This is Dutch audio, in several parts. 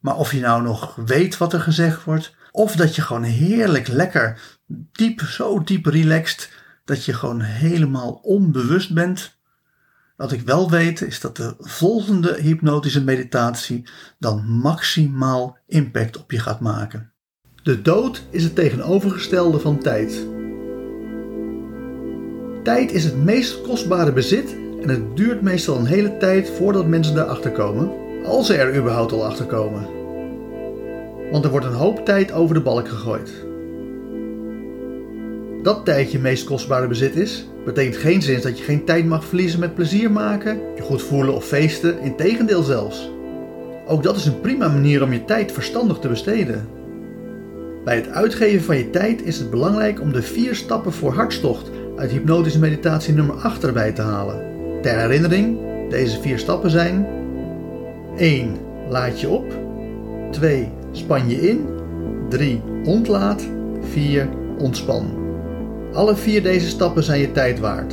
Maar of je nou nog weet wat er gezegd wordt, of dat je gewoon heerlijk lekker diep, zo diep relaxed, dat je gewoon helemaal onbewust bent. Wat ik wel weet is dat de volgende hypnotische meditatie dan maximaal impact op je gaat maken. De dood is het tegenovergestelde van tijd. Tijd is het meest kostbare bezit en het duurt meestal een hele tijd voordat mensen daarachter komen, als ze er überhaupt al achter komen want er wordt een hoop tijd over de balk gegooid. Dat tijd je meest kostbare bezit is, betekent geen zin dat je geen tijd mag verliezen met plezier maken, je goed voelen of feesten, integendeel zelfs. Ook dat is een prima manier om je tijd verstandig te besteden. Bij het uitgeven van je tijd is het belangrijk om de vier stappen voor hartstocht uit hypnotische meditatie nummer 8 erbij te halen. Ter herinnering, deze vier stappen zijn 1. Laat je op 2 span je in, 3 ontlaat, 4 ontspan. Alle vier deze stappen zijn je tijd waard.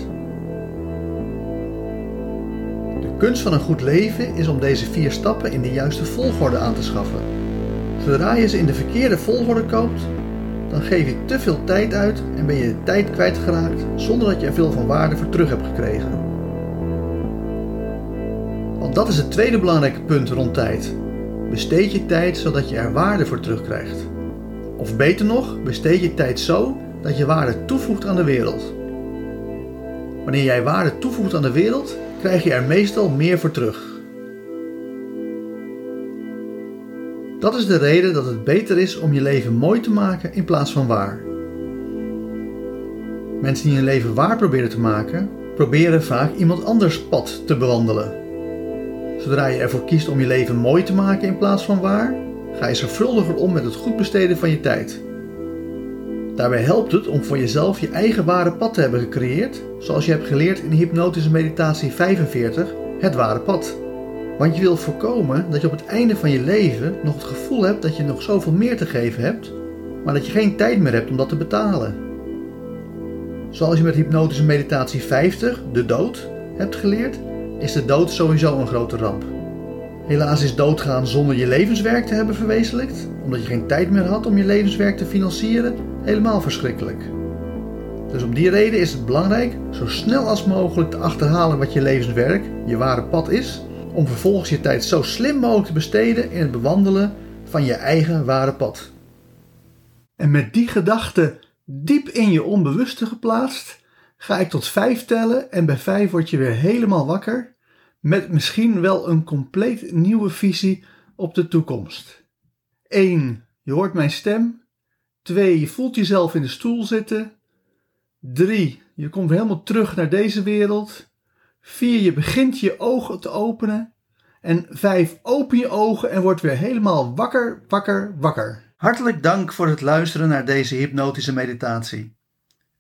De kunst van een goed leven is om deze vier stappen in de juiste volgorde aan te schaffen. Zodra je ze in de verkeerde volgorde koopt, dan geef je te veel tijd uit en ben je de tijd kwijtgeraakt zonder dat je er veel van waarde voor terug hebt gekregen. Dat is het tweede belangrijke punt rond tijd. Besteed je tijd zodat je er waarde voor terugkrijgt. Of beter nog, besteed je tijd zo dat je waarde toevoegt aan de wereld. Wanneer jij waarde toevoegt aan de wereld, krijg je er meestal meer voor terug. Dat is de reden dat het beter is om je leven mooi te maken in plaats van waar. Mensen die hun leven waar proberen te maken, proberen vaak iemand anders pad te bewandelen. Zodra je ervoor kiest om je leven mooi te maken in plaats van waar, ga je zorgvuldiger om met het goed besteden van je tijd. Daarbij helpt het om voor jezelf je eigen ware pad te hebben gecreëerd, zoals je hebt geleerd in hypnotische meditatie 45, het ware pad. Want je wilt voorkomen dat je op het einde van je leven nog het gevoel hebt dat je nog zoveel meer te geven hebt, maar dat je geen tijd meer hebt om dat te betalen. Zoals je met hypnotische meditatie 50, de dood, hebt geleerd, is de dood sowieso een grote ramp. Helaas is doodgaan zonder je levenswerk te hebben verwezenlijkt, omdat je geen tijd meer had om je levenswerk te financieren, helemaal verschrikkelijk. Dus om die reden is het belangrijk zo snel als mogelijk te achterhalen wat je levenswerk, je ware pad is, om vervolgens je tijd zo slim mogelijk te besteden in het bewandelen van je eigen ware pad. En met die gedachte diep in je onbewuste geplaatst, ga ik tot vijf tellen en bij vijf word je weer helemaal wakker met misschien wel een compleet nieuwe visie op de toekomst. 1. Je hoort mijn stem. 2. Je voelt jezelf in de stoel zitten. 3. Je komt helemaal terug naar deze wereld. 4. Je begint je ogen te openen. En 5. Open je ogen en word weer helemaal wakker, wakker, wakker. Hartelijk dank voor het luisteren naar deze hypnotische meditatie.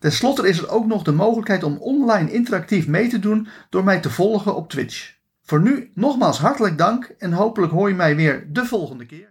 Ten slotte is er ook nog de mogelijkheid om online interactief mee te doen door mij te volgen op Twitch. Voor nu nogmaals hartelijk dank en hopelijk hoor je mij weer de volgende keer.